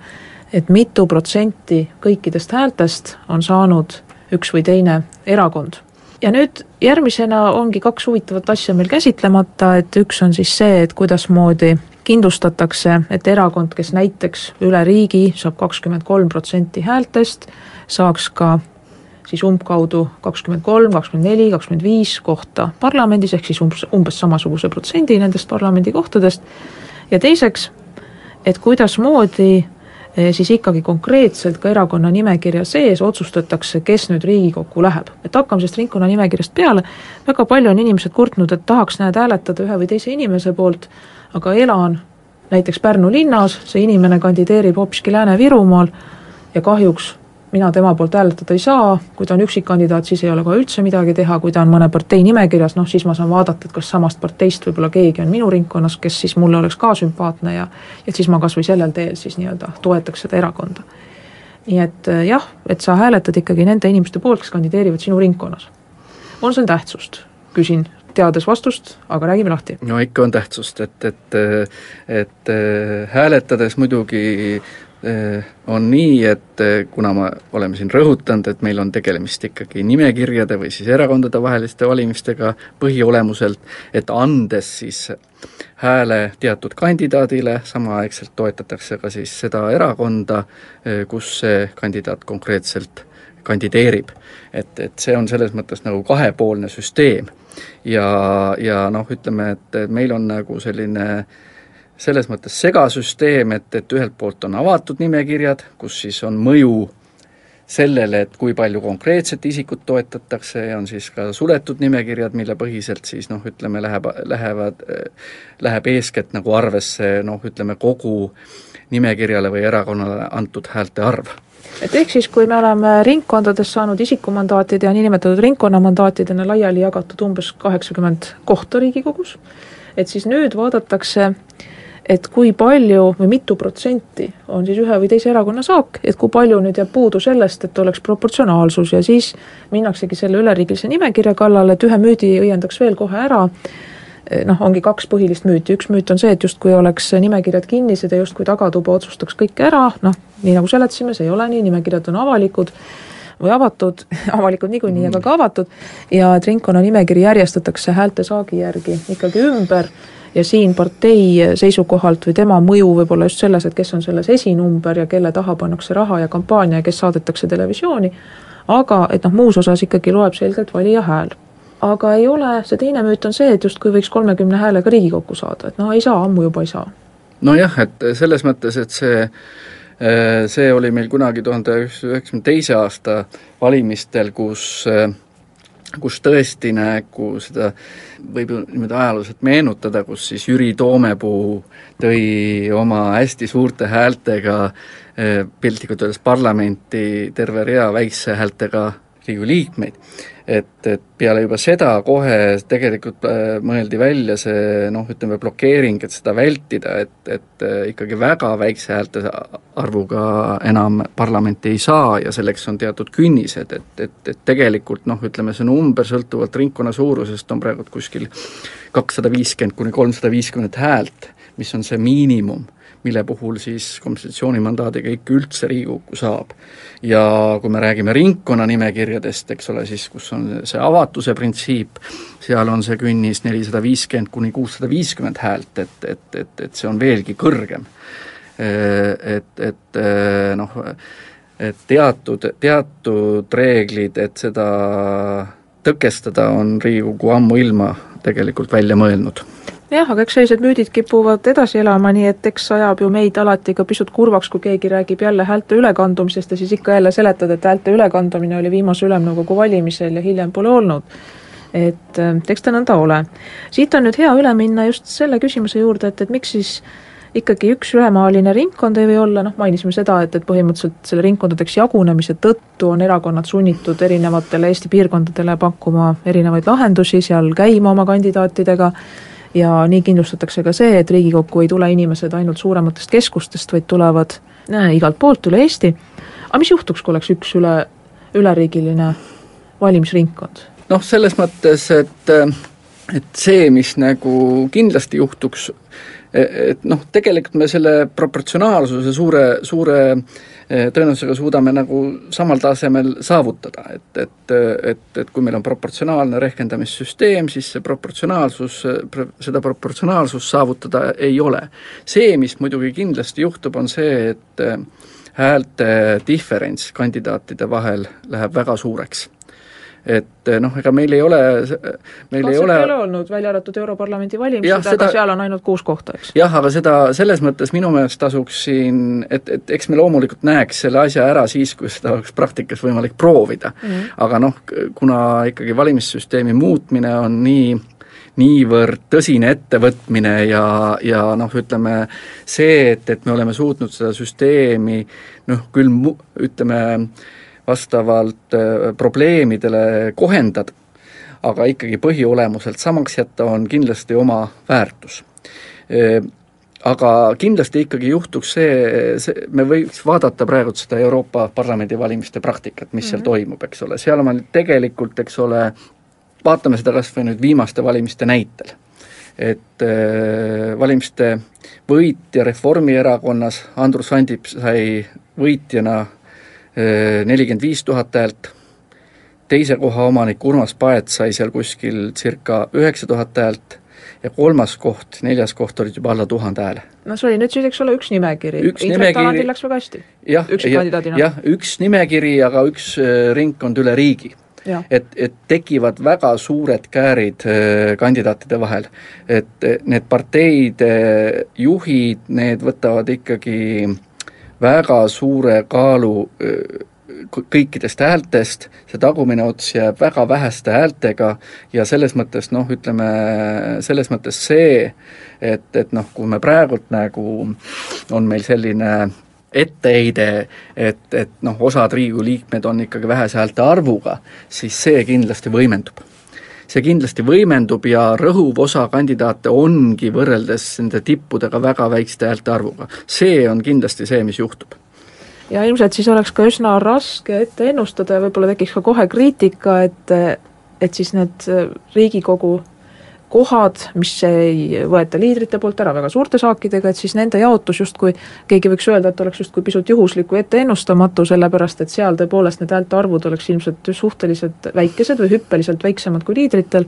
et mitu protsenti kõikidest häältest on saanud üks või teine erakond. ja nüüd järgmisena ongi kaks huvitavat asja meil käsitlemata, et üks on siis see, et kuidasmoodi kindlustatakse, et erakond, kes näiteks üle riigi saab kakskümmend kolm protsenti häältest, saaks ka siis umbkaudu kakskümmend kolm, kakskümmend neli, kakskümmend viis kohta parlamendis, ehk siis umbes, umbes samasuguse protsendi nendest parlamendikohtadest, ja teiseks, et kuidasmoodi eh, siis ikkagi konkreetselt ka erakonna nimekirja sees otsustatakse, kes nüüd Riigikokku läheb. et hakkame sellest ringkonna nimekirjast peale, väga palju on inimesed kurtnud, et tahaks, näed, hääletada ühe või teise inimese poolt, aga elan näiteks Pärnu linnas, see inimene kandideerib hoopiski Lääne-Virumaal ja kahjuks mina tema poolt hääletada ei saa, kui ta on üksikkandidaat, siis ei ole kohe üldse midagi teha, kui ta on mõne partei nimekirjas, noh siis ma saan vaadata, et kas samast parteist võib-olla keegi on minu ringkonnas, kes siis mulle oleks ka sümpaatne ja et siis ma kas või sellel teel siis nii-öelda toetaks seda erakonda. nii et äh, jah, et sa hääletad ikkagi nende inimeste poolt, kes kandideerivad sinu ringkonnas. on seal tähtsust, küsin teades vastust, aga räägime lahti. no ikka on tähtsust, et, et et äh, hääletades muidugi on nii, et äh, kuna me oleme siin rõhutanud, et meil on tegelemist ikkagi nimekirjade või siis erakondadevaheliste valimistega põhiolemuselt, et andes siis hääle teatud kandidaadile, samaaegselt toetatakse ka siis seda erakonda, äh, kus see kandidaat konkreetselt kandideerib. et, et see on selles mõttes nagu kahepoolne süsteem. ja, ja noh, ütleme, et meil on nagu selline äh, selles mõttes segasüsteem, et, et ühelt poolt on avatud nimekirjad, kus siis on mõju sellele, et kui palju konkreetset isikut toetatakse ja on siis ka suletud nimekirjad, mille põhiselt siis noh, ütleme, läheb, lähevad, läheb eeskätt nagu arvesse noh, ütleme kogu nimekirjale või erakonnale antud häälte arv. Et ehk siis, kui me oleme ringkondades saanud isikumandaatide ja niinimetatud ringkonnamandaatidena laiali jagatud umbes kaheksakümmend kohta Riigikogus, et siis nüüd vaadatakse äh, et kui palju või mitu protsenti on siis ühe või teise erakonna saak, et kui palju nüüd jääb puudu sellest, et oleks proportsionaalsus ja siis minnaksegi selle üleriigilise nimekirja kallale, et ühe müüdi õiendaks veel kohe ära, noh, ongi kaks põhilist müüti, üks müüt on see, et justkui oleks nimekirjad kinnised ja justkui tagatuba otsustaks kõike ära, noh, nii nagu seletasime, see ei ole nii, nimekirjad on avalikud või avatud, avalikud niikuinii, aga ka avatud, ja et ringkonnanimekiri järjestatakse häälte saagi järgi ikkagi ümber ja siin partei seisukohalt või tema mõju võib olla just selles, et kes on selles esinumber ja kelle taha pannakse raha ja kampaania ja kes saadetakse televisiooni, aga et noh, muus osas ikkagi loeb selgelt valija hääl. aga ei ole, see teine müüt on see, et justkui võiks kolmekümne häälega Riigikokku saada, et no ei saa, ammu juba ei saa. nojah, et selles mõttes, et see see oli meil kunagi tuhande üheksakümne teise aasta valimistel, kus kus tõesti nagu seda võib ju niimoodi ajalooliselt meenutada, kus siis Jüri Toomepuu tõi oma hästi suurte häältega eh, piltlikult öeldes parlamenti terve rea väikse häältega Riigikogu liikmeid, et, et peale juba seda kohe tegelikult äh, mõeldi välja see noh, ütleme blokeering, et seda vältida, et, et äh, ikkagi väga väikse häälte arvuga enam parlamenti ei saa ja selleks on teatud künnised, et, et, et tegelikult noh, ütleme see number sõltuvalt ringkonna suurusest on praegu kuskil kakssada viiskümmend kuni kolmsada viiskümmend häält, mis on see miinimum mille puhul siis kompensatsioonimandaadiga ikka üldse Riigikokku saab. ja kui me räägime ringkonnanimekirjadest, eks ole, siis kus on see avatuse printsiip, seal on see künnis nelisada viiskümmend kuni kuussada viiskümmend häält, et, et, et, et see on veelgi kõrgem. Et, et noh, et teatud, teatud reeglid, et seda tõkestada, on Riigikogu ammuilma tegelikult välja mõelnud jah, aga eks sellised müüdid kipuvad edasi elama, nii et eks ajab ju meid alati ka pisut kurvaks, kui keegi räägib jälle häälte ülekandumisest ja siis ikka jälle seletad, et häälte ülekandumine oli viimase ülemnõukogu valimisel ja hiljem pole olnud. et äh, eks ta nõnda ole. siit on nüüd hea üle minna just selle küsimuse juurde, et, et miks siis ikkagi üks ühemaaline ringkond ei või olla, noh mainisime seda, et, et põhimõtteliselt selle ringkondadeks jagunemise tõttu on erakonnad sunnitud erinevatele Eesti piirkondadele pakkuma erinevaid lahendusi, seal käima oma kandidaatidega ja nii kindlustatakse ka see, et Riigikokku ei tule inimesed ainult suurematest keskustest, vaid tulevad äh, igalt poolt üle Eesti. aga mis juhtuks, kui oleks üks üle, üleriigiline valimisringkond? noh, selles mõttes, et et see, mis nagu kindlasti juhtuks, et noh, tegelikult me selle proportsionaalsuse suure, suure Eh, tõenäosusega suudame nagu samal tasemel saavutada, et, et, et, et kui meil on proportsionaalne rehkendamissüsteem, siis see proportsionaalsus, seda proportsionaalsust saavutada ei ole. see, mis muidugi kindlasti juhtub, on see, et eh, häälte diferents kandidaatide vahel läheb väga suureks et eh, noh, ega meil ei ole, meil Katset ei ole ei ole olnud, välja arvatud Europarlamendi valimised, aga seal on ainult kuus kohta, eks? jah, aga seda, selles mõttes minu meelest tasuks siin, et, et eks me loomulikult näeks selle asja ära siis, kui seda oleks praktikas võimalik proovida mm. -hmm. aga noh, kuna ikkagi valimissüsteemi muutmine on nii niivõrd tõsine ettevõtmine ja, ja noh, ütleme see, et, et me oleme suutnud seda süsteemi noh, küll mu-, ütleme, vastavalt äh, probleemidele kohendada, aga ikkagi põhiolemuselt samaks jätta, on kindlasti oma väärtus äh, aga kindlasti ikkagi juhtuks see, see, me võiks vaadata praegu seda Euroopa Parlamendi valimiste praktikat, mis mm -hmm. seal mhm. toimub, eks ole, seal on tegelikult, eks ole, vaatame seda kas või nüüd viimaste valimiste näitel. et äh, valimiste võitja Reformierakonnas, Andrus Ansip sai võitjana nelikümmend viis tuhat häält, teise koha omanik Urmas Paet sai seal kuskil circa üheksa tuhat häält ja kolmas koht, neljas koht olid juba alla tuhande hääle. no see oli nüüd siis, eks ole, üks nimekiri, Indrek Tarandil läks väga hästi. jah, jah, üks nimekiri, aga üks äh, ringkond üle riigi. et, et tekivad väga suured käärid äh, kandidaatide vahel. et äh, need parteide juhid, need võtavad ikkagi väga suure kaalu kõikidest häältest, see tagumine ots jääb väga väheste häältega ja selles mõttes noh, ütleme selles mõttes see, et, et noh, kui me praegult nagu on meil selline etteheide, et, et noh, osad Riigikogu liikmed on ikkagi vähese häälte arvuga, siis see kindlasti võimendub see kindlasti võimendub ja rõhuv osa kandidaate ongi võrreldes nende tippudega väga väikeste häälte arvuga. see on kindlasti see, mis juhtub ja ilmselt siis oleks ka üsna raske ette ennustada ja võib-olla tekiks ka kohe kriitika, et et siis need Riigikogu kohad, mis ei võeta liidrite poolt ära väga suurte saakidega, et siis nende jaotus justkui, keegi võiks öelda, et oleks justkui pisut juhuslik või etteennustamatu, sellepärast et seal tõepoolest need häälte arvud oleks ilmselt suhteliselt väikesed või hüppeliselt väiksemad kui liidritel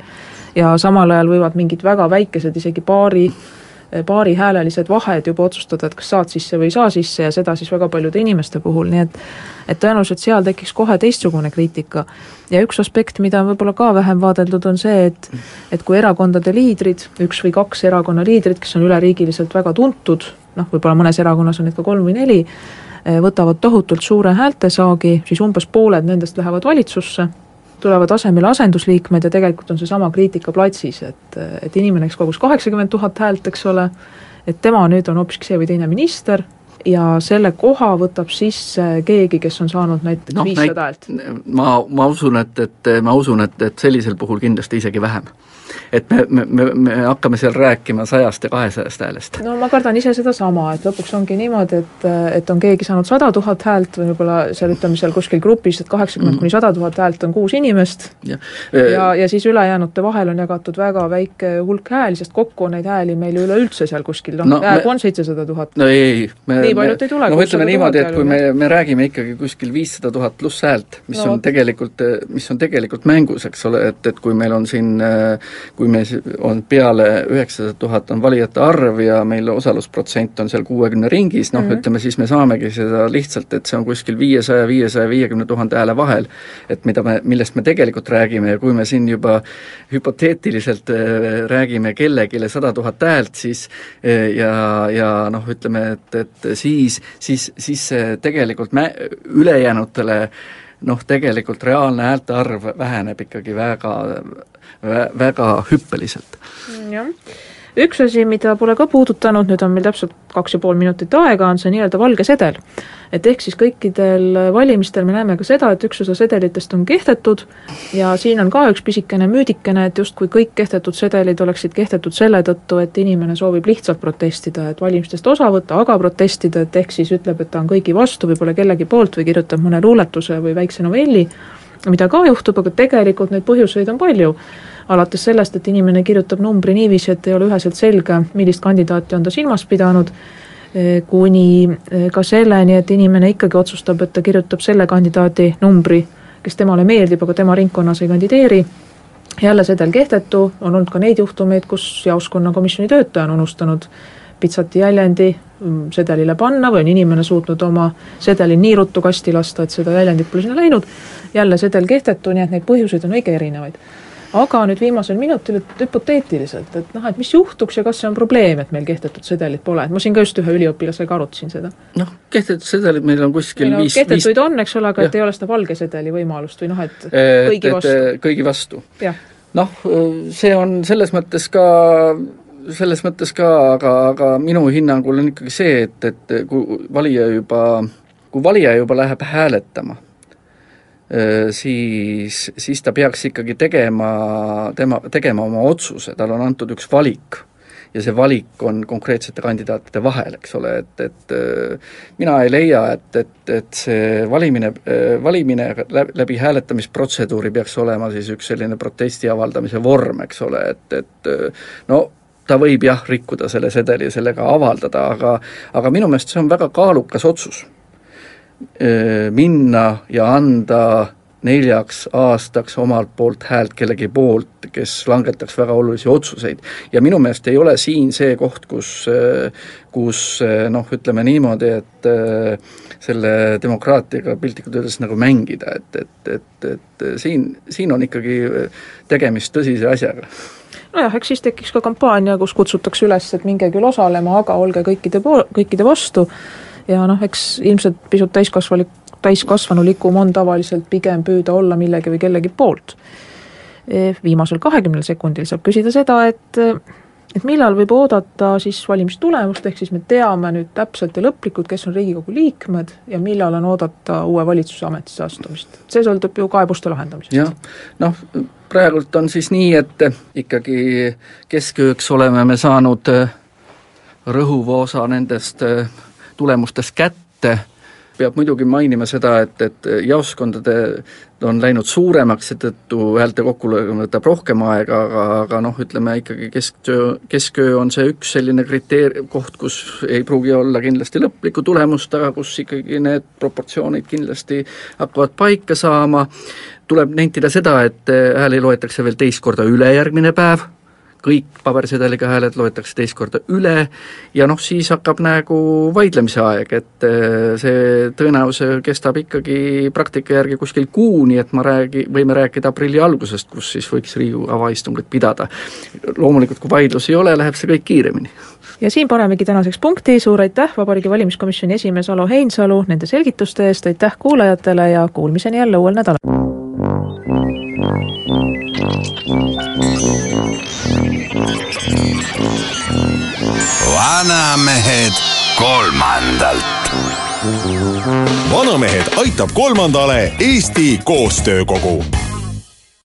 ja samal ajal võivad mingid väga väikesed, isegi paari paarihäälelised vahed juba otsustada, et kas saad sisse või ei saa sisse ja seda siis väga paljude inimeste puhul, nii et et tõenäoliselt seal tekiks kohe teistsugune kriitika. ja üks aspekt, mida on võib-olla ka vähem vaadeldud, on see, et et kui erakondade liidrid, üks või kaks erakonna liidrit, kes on üleriigiliselt väga tuntud, noh, võib-olla mõnes erakonnas on neid ka kolm või neli, võtavad tohutult suure häältesaagi, siis umbes pooled nendest lähevad valitsusse tulevad asemele asendusliikmed ja tegelikult on seesama kriitika platsis, et, et inimene, kes kogus kaheksakümmend tuhat häält, eks ole, et tema nüüd on hoopiski see või teine minister, ja selle koha võtab sisse keegi, kes on saanud näiteks noh, viissada häält. ma, ma usun, et, et ma usun, et, et sellisel puhul kindlasti isegi vähem et me, me, me, me hakkame seal rääkima sajast ja kahesajast häälest. no ma kardan ise sedasama, et lõpuks ongi niimoodi, et, et on keegi saanud sada tuhat häält või võib-olla seal ütleme seal kuskil grupis, et kaheksakümmend mm. kuni sada tuhat häält on kuus inimest ja, ja, ja siis ülejäänute vahel on jagatud väga väike hulk hääli, sest kokku on neid hääli meil üleüldse seal kuskil, noh no, jääb, on seitsesada tuhat. no ei, ei me, nii paljut ei tule. no ütleme niimoodi, et kui me, me räägime ikkagi kuskil viissada tuhat pluss häält, mis no, on tegelikult, mis on tegelikult mängus, eks ole, et, et kui meil on siin, kui me on peale üheksasada tuhat on valijate arv ja meil osalusprotsent on seal kuuekümne ringis, noh mm -hmm. ütleme siis me saamegi seda lihtsalt, et see on kuskil viiesaja, viiesaja viiekümne tuhande hääle vahel, et mida me, millest me tegelikult räägime ja kui me siin juba hüpoteetiliselt äh, räägime kellelegi sada tuhat häält, siis äh, ja, ja noh, ütleme, et, et siis, siis, siis see tegelikult mä-, ülejäänutele noh, tegelikult reaalne häälte arv väheneb ikkagi väga väga hüppeliselt. jah, üks asi, mida pole ka puudutanud, nüüd on meil täpselt kaks ja pool minutit aega, on see nii-öelda valge sedel. et ehk siis kõikidel valimistel me näeme ka seda, et üks osa sedelitest on kehtetud ja siin on ka üks pisikene müüdikene, et justkui kõik kehtetud sedelid oleksid kehtetud selle tõttu, et inimene soovib lihtsalt protestida, et valimistest osa võtta, aga protestida, et ehk siis ütleb, et ta on kõigi vastu, võib-olla kellegi poolt või kirjutab mõne luuletuse või väikse novelli, mida ka juhtub, aga tegelikult neid põhjuseid on palju alates sellest, et inimene kirjutab numbri niiviisi, et ei ole üheselt selge, millist kandidaati on ta silmas pidanud, eh, kuni eh, ka selleni, et inimene ikkagi otsustab, et ta kirjutab selle kandidaadi numbri, kes temale meeldib, aga tema ringkonnas ei kandideeri, jälle sedel kehtetu, on olnud ka neid juhtumeid, kus jaoskonnakomisjoni töötaja on unustanud pitsati jäljendi mm, sedelile panna või on inimene suutnud oma sedeli nii ruttu kasti lasta, et seda jäljendit pole sinna läinud, jälle sedel kehtetu, nii et neid põhjuseid on õige erinevaid aga nüüd viimasel minutil, et hüpoteetiliselt, et noh, et mis juhtuks ja kas see on probleem, et meil kehtetud sedelit pole, et ma siin ka just ühe üliõpilasega arutasin seda. noh, kehtetud sedelid meil on kuskil no, viis kehtetuid viis... on, eks ole, aga ja. et ei ole seda valge sedeli võimalust või noh, et kõigi vastu. kõigi vastu. noh, see on selles mõttes ka selles mõttes ka, aga, aga minu hinnangul on ikkagi see, et, et kui valija juba, kui valija juba läheb hääletama siis, siis ta peaks ikkagi tegema, tema, tegema oma otsuse, talle on antud üks valik. Ja see valik on konkreetsete kandidaatide vahel, eks ole, et, et mina ei leia, et, et, et see valimine, valimine läbi hääletamisprotseduuri peaks olema siis üks selline protesti avaldamise vorm, eks ole, et, et no ta võib jah, rikkuda selle sedeli ja sellega avaldada, aga aga minu meelest see on väga kaalukas otsus minna ja anda neljaks aastaks omalt poolt häält kellegi poolt, kes langetaks väga olulisi otsuseid. ja minu meelest ei ole siin see koht, kus, kus noh, ütleme niimoodi, et selle demokraatiaga piltlikult öeldes nagu mängida, et, et, et, et siin, siin on ikkagi tegemist tõsise asjaga nojah, eks siis tekiks ka kampaania, kus kutsutakse üles, et minge küll osalema, aga olge kõikide pool, kõikide vastu ja noh, eks ilmselt pisut täiskasvalik, täiskasvanulikum on tavaliselt pigem püüda olla millegi või kellegi poolt. E, viimasel kahekümnel sekundil saab küsida seda, et et millal võib oodata siis valimistulemust, ehk siis me teame nüüd täpselt ja lõplikult, kes on Riigikogu liikmed ja millal on oodata uue valitsuse ametisse astumist. see sõltub ju kaebuste lahendamisest. jah, noh, praegult on siis nii, et ikkagi keskööks oleme me saanud rõhuva osa nendest tulemustest kätte, peab muidugi mainima seda, et, et jaoskondade on läinud suuremaks, seetõttu häälte kokkulöömine võtab rohkem aega, aga, aga noh, ütleme ikkagi kesköö, kesköö on see üks selline kriteerium, koht, kus ei pruugi olla kindlasti lõplikku tulemust, aga kus ikkagi need proportsioonid kindlasti hakkavad paika saama, tuleb nentida seda, et hääli loetakse veel teist korda üle järgmine päev kõik pabersedeliga hääled loetakse teist korda üle ja noh, siis hakkab nagu vaidlemise aeg, et äh, see tõenäosus kestab ikkagi praktika järgi kuskil kuu, nii et ma räägi, võime rääkida aprilli algusest, kus siis võiks Riigikogu avaistungit pidada. loomulikult, kui vaidlusi ei ole, läheb see kõik kiiremini ja siin panemegi tänaseks punkti, suur aitäh, Vabariigi Valimiskomisjoni esimees Alo Heinsalu nende selgituste eest, aitäh kuulajatele ja kuulmiseni jälle uuel nädalal! vanamehed kolmandalt. vanamehed aitab kolmandale Eesti Koostöökogu